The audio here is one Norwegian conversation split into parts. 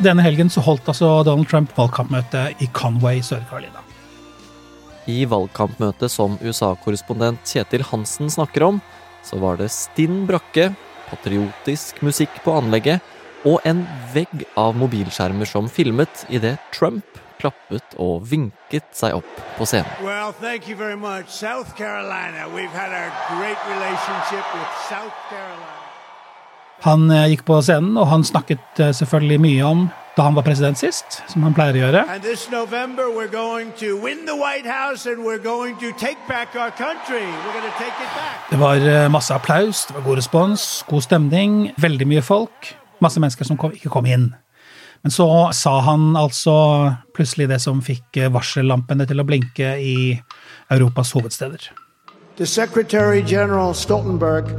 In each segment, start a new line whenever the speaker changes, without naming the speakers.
Denne helgen så holdt altså Donald Trump valgkampmøte i Conway, Sør-Carolina.
I valgkampmøtet som USA-korrespondent Kjetil Hansen snakker om, så var det stinn brakke, patriotisk musikk på anlegget og en vegg av mobilskjermer som filmet idet Trump klappet og vinket seg opp på scenen.
Well, thank you very much. South Carolina. We've had a great relationship with South Carolina.
Han eh, gikk på scenen, og han snakket eh, selvfølgelig mye om da han var president sist, som han pleier å gjøre.
November, we're going to win the White House and we're going to take back our country. We're going to take it back.
Det var eh, masse applaus, det var god respons, god stemning, veldig mye folk. Masse mennesker som kom, ikke kom inn. Men så sa han altså plutselig det som fikk eh, varsellampene til å blinke i Europas hovedsteder.
The Secretary General Stoltenberg,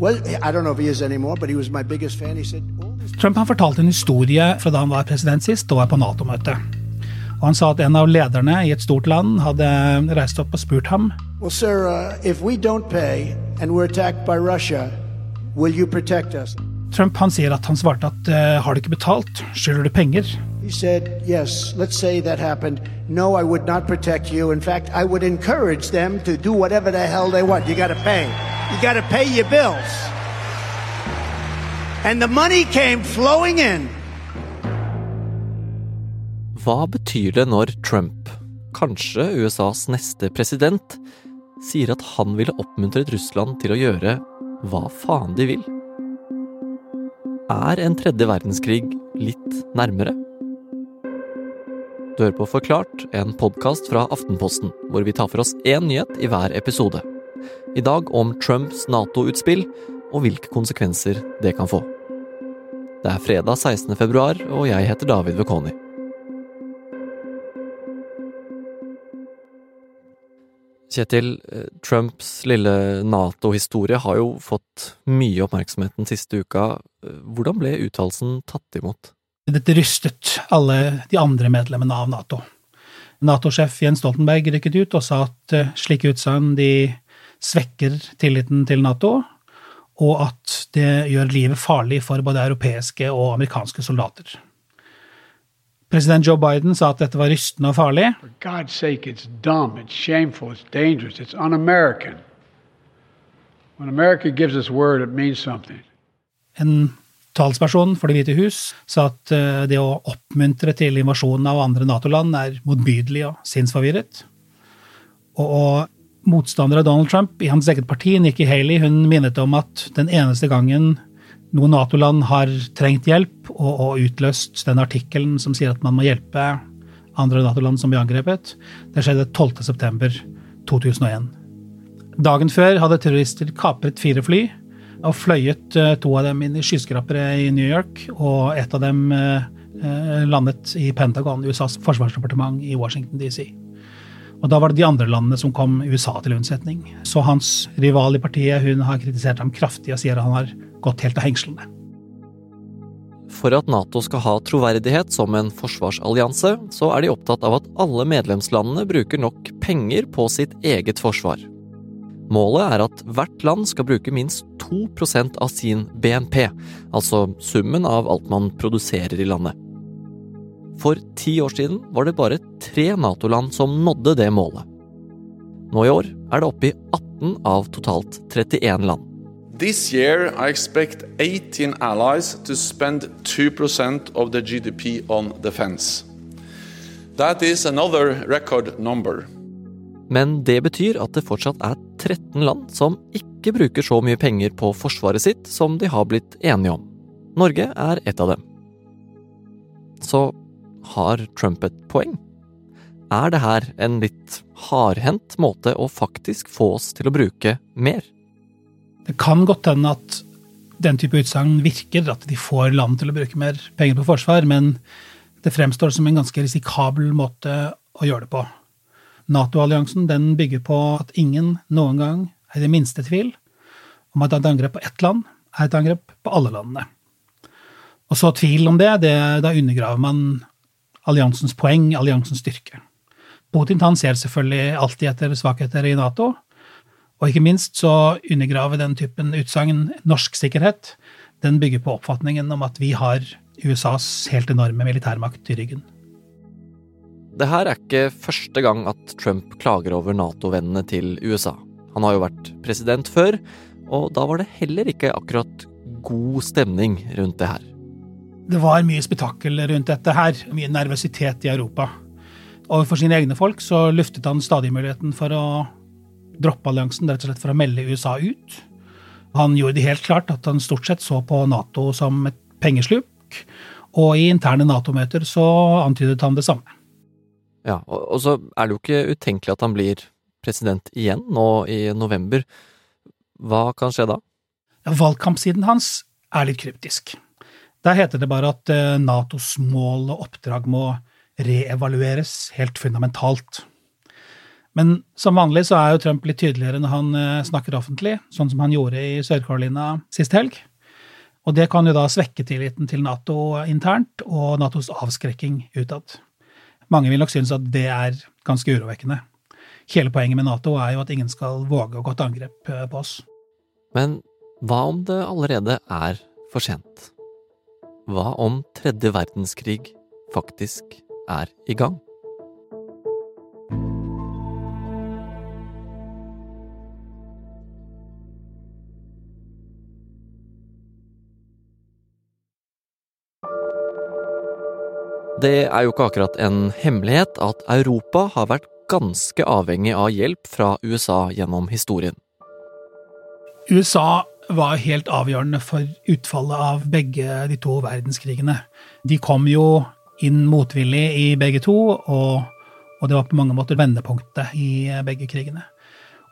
well, I don't know if he is anymore, but he was my biggest fan. He said, "All this
Trump han fortalte en historie fra da han var president sist og var på Nato-møte. Og Han sa at en av lederne i et stort land hadde reist opp og spurt ham
Well, sir, uh, if we don't pay and we're attacked by Russia, will you?
Trump han sier at han svarte at uh, har du ikke betalt, skylder du penger.
He said, Yes, let's say that happened. No, I would not protect you. In fact, I would encourage them to do whatever the hell they want. You got to pay. You got to pay your bills. And the money came flowing in.
Hva betyr det når Trump, kanskje USAs neste president, sier at han ville oppmuntret Russland til å gjøre hva faen de vil? Er en tredje verdenskrig litt nærmere? Du hører på Forklart, en podkast fra Aftenposten, hvor vi tar for oss én nyhet i hver episode. I dag om Trumps Nato-utspill og hvilke konsekvenser det kan få. Det er fredag 16. februar, og jeg heter David Vekoni. Kjetil, eh, Trumps lille Nato-historie har jo fått mye oppmerksomhet den siste uka. Eh, Hvordan ble uttalelsen tatt imot?
Dette rystet alle de andre medlemmene av Nato. Nato-sjef Jens Stoltenberg rykket ut og sa at eh, slike utsagn svekker tilliten til Nato, og at det gjør livet farlig for både europeiske og amerikanske soldater. President Joe Biden sa at dette var rystende og farlig,
sake, it's dumb, it's shameful, it's dangerous, it's un American. When America gives its word, it means something.
En talsperson for Det hvite hus sa at eh, det å oppmuntre til invasjonen av andre Nato-land er motbydelig og sinnsforvirret. Og, og motstander av Donald Trump i hans eget parti, Nikki Haley, hun minnet om at den eneste gangen noen Nato-land har trengt hjelp og, og utløst den artikkelen som sier at man må hjelpe andre Nato-land som blir angrepet, det skjedde 12.9.2001. Dagen før hadde terrorister kapret fire fly og fløyet eh, to av dem inn i skyskrapere i New York, og ett av dem eh, eh, landet i Pentagon, USAs forsvarsdepartement i Washington DC. Og da var det de andre landene som kom USA til unnsetning. Så hans rival i partiet hun har kritisert ham kraftig og sier at han har gått helt av hengslene.
For at Nato skal ha troverdighet som en forsvarsallianse, så er de opptatt av at alle medlemslandene bruker nok penger på sitt eget forsvar. Målet er at hvert land skal bruke minst 2% av sin BNP, altså summen av alt man produserer i landet. For ti år siden var det bare tre Nato-land som nådde det målet. Nå i år er det oppe i 18 av totalt 31 land.
This year, I expect 18 allies to spend 2% of the GDP on defense. That is another record number.
Men det betyr at det fortsatt er 13 land som ikke bruker så mye penger på forsvaret sitt som de har blitt enige om. Norge er et av dem. Så har Trump et poeng? Er det her en litt hardhendt måte å faktisk få oss til å bruke mer?
Det kan godt hende at den type utsagn virker, at de får land til å bruke mer penger på forsvar, men det fremstår som en ganske risikabel måte å gjøre det på. Nato-alliansen den bygger på at ingen noen gang er i det minste tvil om at et angrep på ett land er et angrep på alle landene. Og så tvil om det, det da undergraver man alliansens poeng, alliansens styrke. Putin han ser selvfølgelig alltid etter svakheter i Nato, og ikke minst så undergraver den typen utsagn norsk sikkerhet den bygger på oppfatningen om at vi har USAs helt enorme militærmakt i ryggen.
Det her er ikke første gang at Trump klager over Nato-vennene til USA. Han har jo vært president før, og da var det heller ikke akkurat god stemning rundt det her.
Det var mye spetakkel rundt dette her, mye nervøsitet i Europa. Overfor sine egne folk så luftet han stadig muligheten for å droppe alliansen, rett og slett for å melde USA ut. Han gjorde det helt klart at han stort sett så på Nato som et pengesluk, og i interne Nato-møter så antydet han det samme.
Ja, og, så er det jo ikke utenkelig at han blir president igjen nå i november. Hva kan skje da?
Valgkampsiden hans er litt kryptisk. Der heter det bare at eh, Natos mål og oppdrag må reevalueres helt fundamentalt. Men som vanlig så er jo Trump litt tydeligere når han eh, snakker offentlig, sånn som han gjorde i Sør-Carolina sist helg. Og det kan jo da svekke tilliten til Nato internt og Natos avskrekking utad. Mange vil nok synes at det er ganske urovekkende. Hele poenget med Nato er jo at ingen skal våge å gå til angrep eh, på oss.
Men hva om det allerede er for sent? Hva om tredje verdenskrig faktisk er i gang? Det er jo ikke akkurat en hemmelighet at Europa har vært ganske avhengig av hjelp fra USA gjennom historien.
USA var helt avgjørende for utfallet av begge de to verdenskrigene. De kom jo inn motvillig i begge to, og, og, det var på mange måter vendepunktet i begge krigene.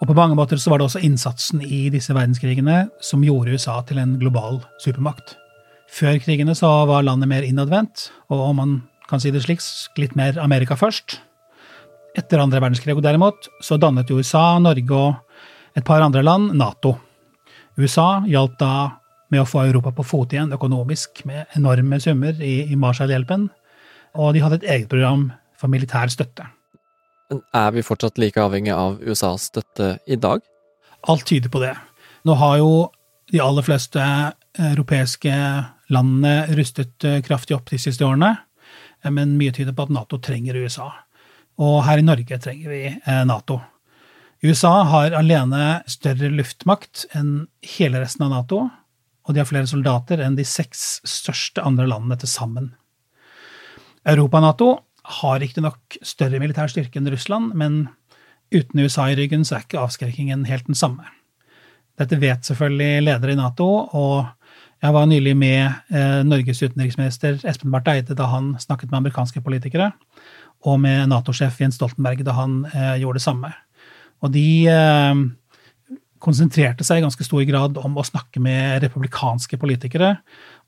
Og på mange måter så var det også innsatsen i disse verdenskrigene som gjorde USA til en global supermakt. Før krigene så var landet mer innadvendt, og om man kan si det slik, litt mer Amerika først. Etter andre verdenskrig derimot, så dannet USA, Norge og et par andre land Nato. USA hjalp da med å få Europa på fote igjen økonomisk med enorme summer i, i Marshall-hjelpen, og de hadde et eget program for militær støtte.
Men er vi fortsatt like avhengig av USAs støtte i dag?
Alt tyder på det. Nå har jo de aller fleste europeiske landene rustet kraftig opp de siste årene. Eh, men mye tyder på at Nato trenger USA. Og her i Norge trenger vi eh, Nato. USA har alene større luftmakt enn hele resten av Nato, og de har flere soldater enn de seks største andre landene til sammen. Europa-Nato har riktignok større militær styrke enn Russland, men uten USA i ryggen så er ikke avskrekkingen helt den samme. Dette vet selvfølgelig ledere i Nato, og jeg var nylig med eh, Norges utenriksminister Espen Barth Eide da han snakket med amerikanske politikere, og med Nato-sjef Jens Stoltenberg da han eh, gjorde det samme. Og de eh, konsentrerte seg i ganske stor grad om å snakke med republikanske politikere,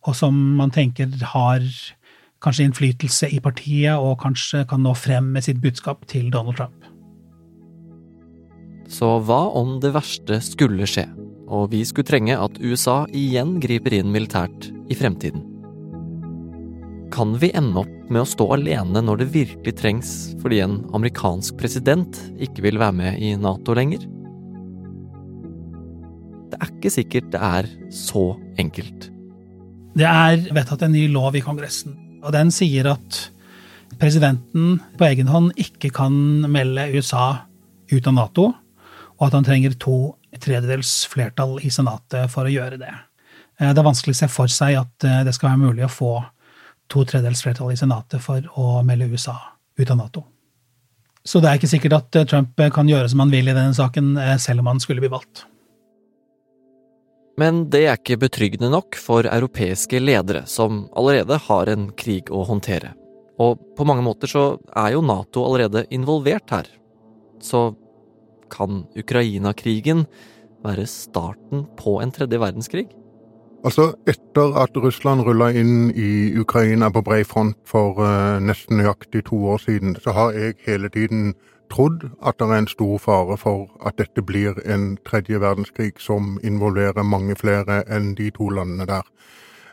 og som man tenker har kanskje innflytelse i partiet og kanskje kan nå frem med sitt budskap til Donald Trump.
Så hva om det verste skulle skje? og vi skulle trenge at USA igjen griper inn militært i fremtiden. Kan vi ende opp med å stå alene når det virkelig trengs fordi en amerikansk president ikke vil være med i Nato lenger? Det er ikke sikkert det er så enkelt.
Det er vedtatt en ny lov i Kongressen, og den sier at presidenten på egen hånd ikke kan melde USA ut av Nato, og at han trenger to tredjedels flertall i Senatet for å gjøre det. Eh, det er vanskelig å se for seg at eh, det skal være mulig å få to tredjedels flertall i Senatet for å melde USA ut av Nato. Så det er ikke sikkert at eh, Trump kan gjøre som han vil i denne saken, selv om han skulle bli valgt.
Men det er ikke betryggende nok for europeiske ledere, som allerede har en krig å håndtere. Og på mange måter så er jo Nato allerede involvert her. Så kan Ukraina-krigen være starten på en tredje verdenskrig?
Altså, etter at Russland rulla inn i Ukraina på brei front for uh, nesten nøyaktig to år siden, så har jeg hele tiden trodd at det er en stor fare for at dette blir en tredje verdenskrig som involverer mange flere enn de to landene der.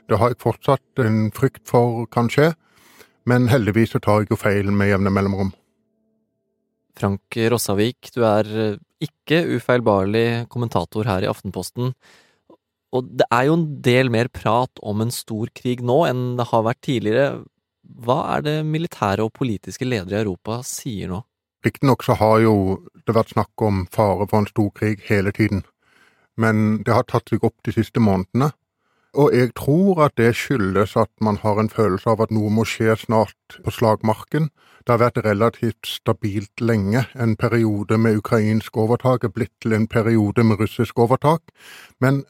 Det har jeg fortsatt en frykt for kan skje, men heldigvis så tar jeg jo feil med jevne mellomrom.
Frank Rossavik, du er eh, ikke ufeilbarlig kommentator her i Aftenposten. Og det er jo en del mer prat om en stor krig nå enn det har vært tidligere. Hva er det militære og politiske ledere i Europa sier nå?
Riktignok så har jo det vært snakk om fare for en stor krig hele tiden, men det har tatt seg opp de siste månedene. Og jeg tror at det skyldes at man har en følelse av at noe må skje snart på slagmarken. Det har vært relativt stabilt lenge. En periode med ukrainsk overtak er blitt til en periode med russisk overtak. Men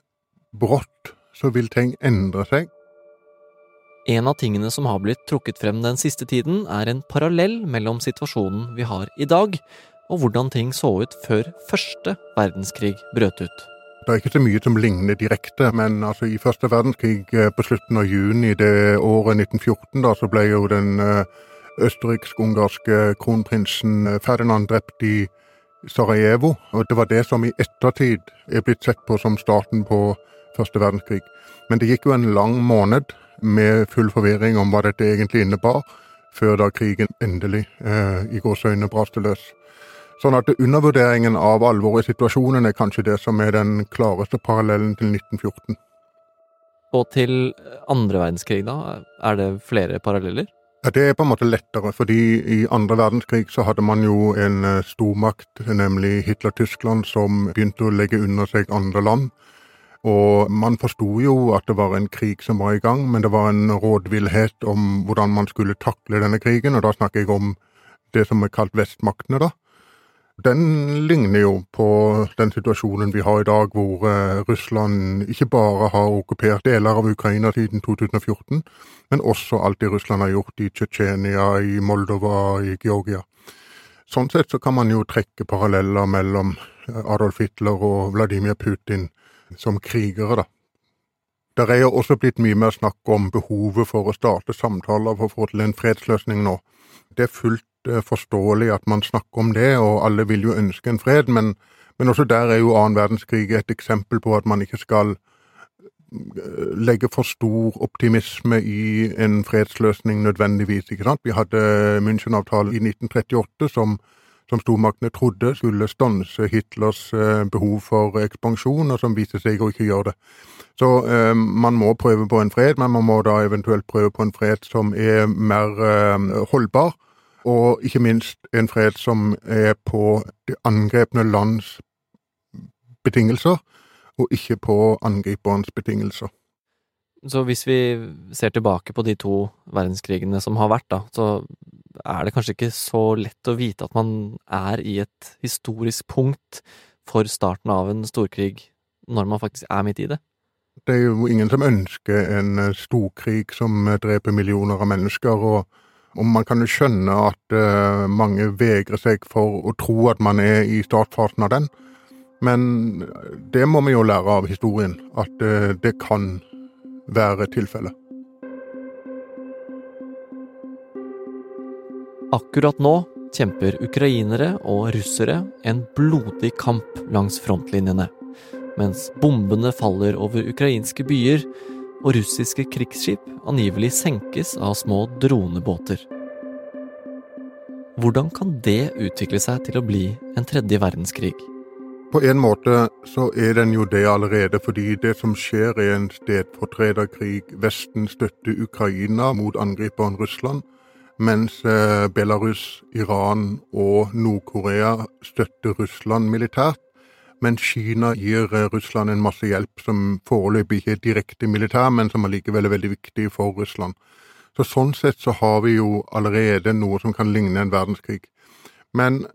brått så vil ting endre seg.
En av tingene som har blitt trukket frem den siste tiden, er en parallell mellom situasjonen vi har i dag, og hvordan ting så ut før første verdenskrig brøt ut.
Det er ikke så mye som ligner direkte, men altså i første verdenskrig eh, på slutten av juni det året 1914, da, så ble jo den uh, østerriksk-ungarske kronprinsen eh, Ferdinand drept i Sarajevo. Og det var det som i ettertid er blitt sett på som starten på første verdenskrig. Men det gikk jo en lang måned med full forvirring om hva dette egentlig innebar, før da krigen endelig eh, i gåseøynene braste løs. Sånn at undervurderingen av alvoret i situasjonen er kanskje det som er den klareste parallellen til 1914.
Og til andre verdenskrig, da? Er det flere paralleller?
Ja, Det er på en måte lettere, fordi i andre verdenskrig så hadde man jo en eh, stormakt, nemlig Hitler-Tyskland, som begynte å legge under seg andre land. Og man forsto jo at det var en krig som var i gang, men det var en rådvillhet om hvordan man skulle takle denne krigen, og da snakker jeg om det som er kalt vestmaktene, da. Den ligner jo på den situasjonen vi har i dag, hvor eh, Russland ikke bare har okkupert deler av Ukraina siden 2014, men også alt det Russland har gjort i Tsjetsjenia, i Moldova, i Georgia. Sånn sett så kan man jo trekke paralleller mellom Adolf Hitler og Vladimir Putin som krigere, da. Det er jo også blitt mye mer snakk om behovet for å starte samtaler for å få til en fredsløsning nå. Det er fullt eh, forståelig at man snakker om det, og alle vil jo ønske en fred, men, men også der er jo annen verdenskrig et eksempel på at man ikke skal eh, legge for stor optimisme i en fredsløsning nødvendigvis. ikke sant? Vi hadde München-avtalen i 1938 som som stormaktene trodde skulle stanse Hitlers eh, behov for ekspansjon, og som viste seg å ikke gjøre det. Så eh, man må prøve på en fred, men man må da eventuelt prøve på en fred som er mer eh, holdbar, og ikke minst en fred som er på det angrepne lands betingelser, og ikke på angriperens betingelser.
Så hvis vi ser tilbake på de to verdenskrigene som har vært, da, så er det kanskje ikke så lett å vite at man er i et historisk punkt for starten av en storkrig når man faktisk er midt i det?
Det er jo ingen som ønsker en eh, storkrig som eh, dreper millioner av mennesker, og, og man kan jo skjønne at uh, mange vegrer seg for å tro at man er i startfasen av den. Men det må vi jo lære av historien, at uh, det kan være tilfellet.
Akkurat nå kjemper ukrainere og russere en blodig kamp langs frontlinjene, mens bombene faller over ukrainske byer og russiske krigsskip angivelig senkes av små dronebåter. Hvordan kan det utvikle seg til å bli en tredje verdenskrig?
På en måte så er den jo det allerede, fordi det som skjer er en stedfortrederkrig. Vesten støtter Ukraina mot angriperen Russland, mens eh, Belarus, Iran og Nord-Korea støtter Russland militært. Men Kina gir eh, Russland en masse hjelp som foreløpig ikke er direkte militær, men som allikevel er veldig viktig for Russland. Så Sånn sett så har vi jo allerede noe som kan ligne en verdenskrig. Men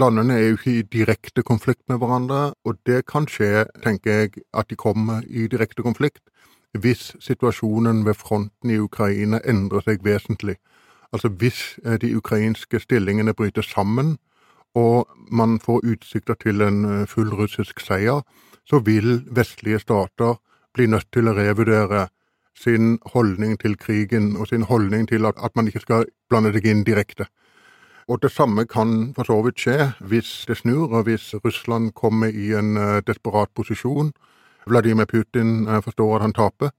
landene er jo ikke i direkte konflikt med hverandre, og det kan skje, tenker jeg, at de kommer i direkte konflikt hvis situasjonen ved fronten i Ukraina endrer seg vesentlig. Altså hvis eh, de ukrainske stillingene bryter sammen, og man får utsikter til en eh, full russisk seier, så vil vestlige stater bli nødt til å revurdere sin holdning til krigen og sin holdning til at, at man ikke skal blande seg inn direkte. Og det samme kan for så vidt skje hvis det snur, og hvis Russland kommer i en uh, desperat posisjon. Vladimir Putin forstår at han taper.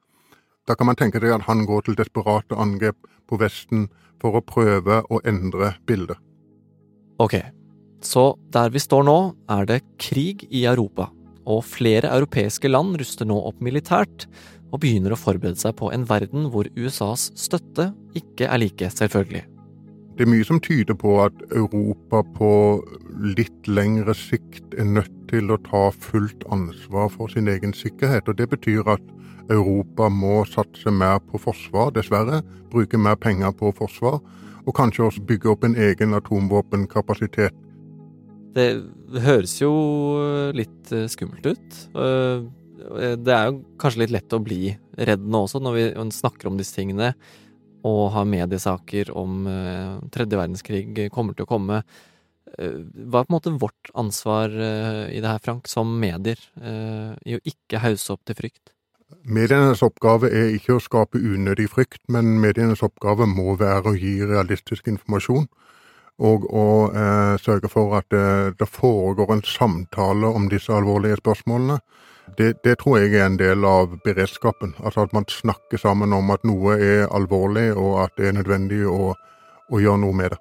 Da kan man tenke seg at han går til desperate angrep på Vesten for å prøve å endre bildet.
Ok, så der vi står nå, er det krig i Europa, og flere europeiske land ruster nå opp militært og begynner å forberede seg på en verden hvor USAs støtte ikke er like selvfølgelig.
Det er mye som tyder på at Europa på litt lengre sikt er nødt til å ta fullt ansvar for sin egen sikkerhet. og Det betyr at Europa må satse mer på forsvar, dessverre. Bruke mer penger på forsvar. Og kanskje også bygge opp en egen atomvåpenkapasitet.
Det høres jo litt eh, skummelt ut. Eh, det er jo kanskje litt lett å bli redd nå også, når vi snakker om disse tingene og har mediesaker om eh, tredje verdenskrig kommer til å komme. Hva er på en måte vårt ansvar i det her, Frank, som medier, i å ikke hause opp til frykt?
Medienes oppgave er ikke å skape unødig frykt, men medienes oppgave må være å gi realistisk informasjon og å eh, sørge for at det, det, foregår en samtale om disse alvorlige spørsmålene. Det, det, tror jeg er en del av beredskapen. Altså at man snakker sammen om at noe er alvorlig, og at det er nødvendig å, å gjøre noe med det.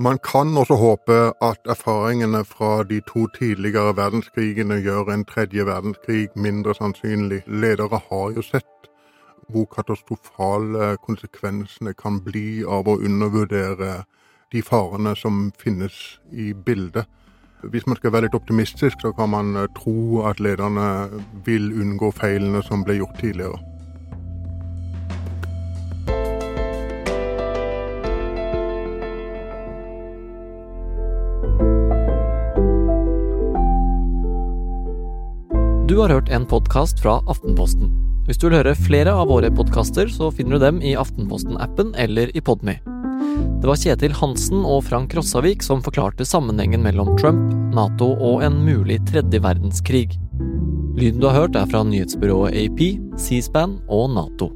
Man kan også håpe at erfaringene fra de to tidligere verdenskrigene gjør en tredje verdenskrig mindre sannsynlig. Ledere har jo sett hvor katastrofale konsekvensene kan bli av å undervurdere de farene som finnes i bildet. Hvis man skal være litt optimistisk, så kan man eh, tro at lederne vil unngå feilene som ble gjort tidligere.
Du har hørt en podkast fra Aftenposten. Hvis du vil høre flere av våre podkaster, så finner du dem i Aftenposten-appen eller i Podme. Det var Kjetil Hansen og Frank Rossavik som forklarte sammenhengen mellom Trump, Nato og en mulig tredje verdenskrig. Lyden du har hørt, er fra nyhetsbyrået AP, C-SPAN og Nato.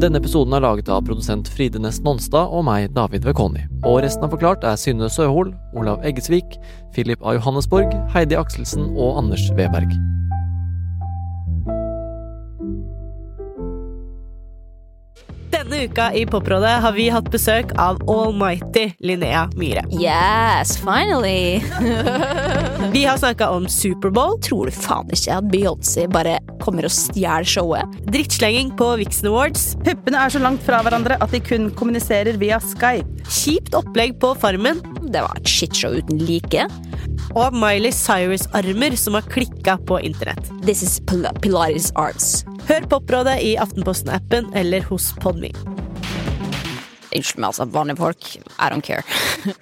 Denne episoden er laget av produsent Fride Næss Nonstad og meg, David Vekoni. Og resten av Forklart er Synne Søhol, Olav Eggesvik, Philip A. Johannesborg, Heidi Akselsen og Anders Weberg.
Denne uka i Poprådet har vi hatt besøk av almighty Linnea Myhre.
Yes, finally!
vi har snakka om Superbowl.
Tror du faen ikke at Beyoncé bare kommer og stjeler showet?
Drittslenging på Vixen Awards.
Puppene er så langt fra hverandre at de kun kommuniserer via Skype.
Kjipt opplegg på Farmen.
Det var et shitshow uten like.
Og Miley Cyrus-armer som har klikka på internett.
This is Pil Pilates arms.
Hør Poprådet i Aftenposten-appen eller hos Podme.
Unnskyld meg, altså. Vanlige folk. I don't care.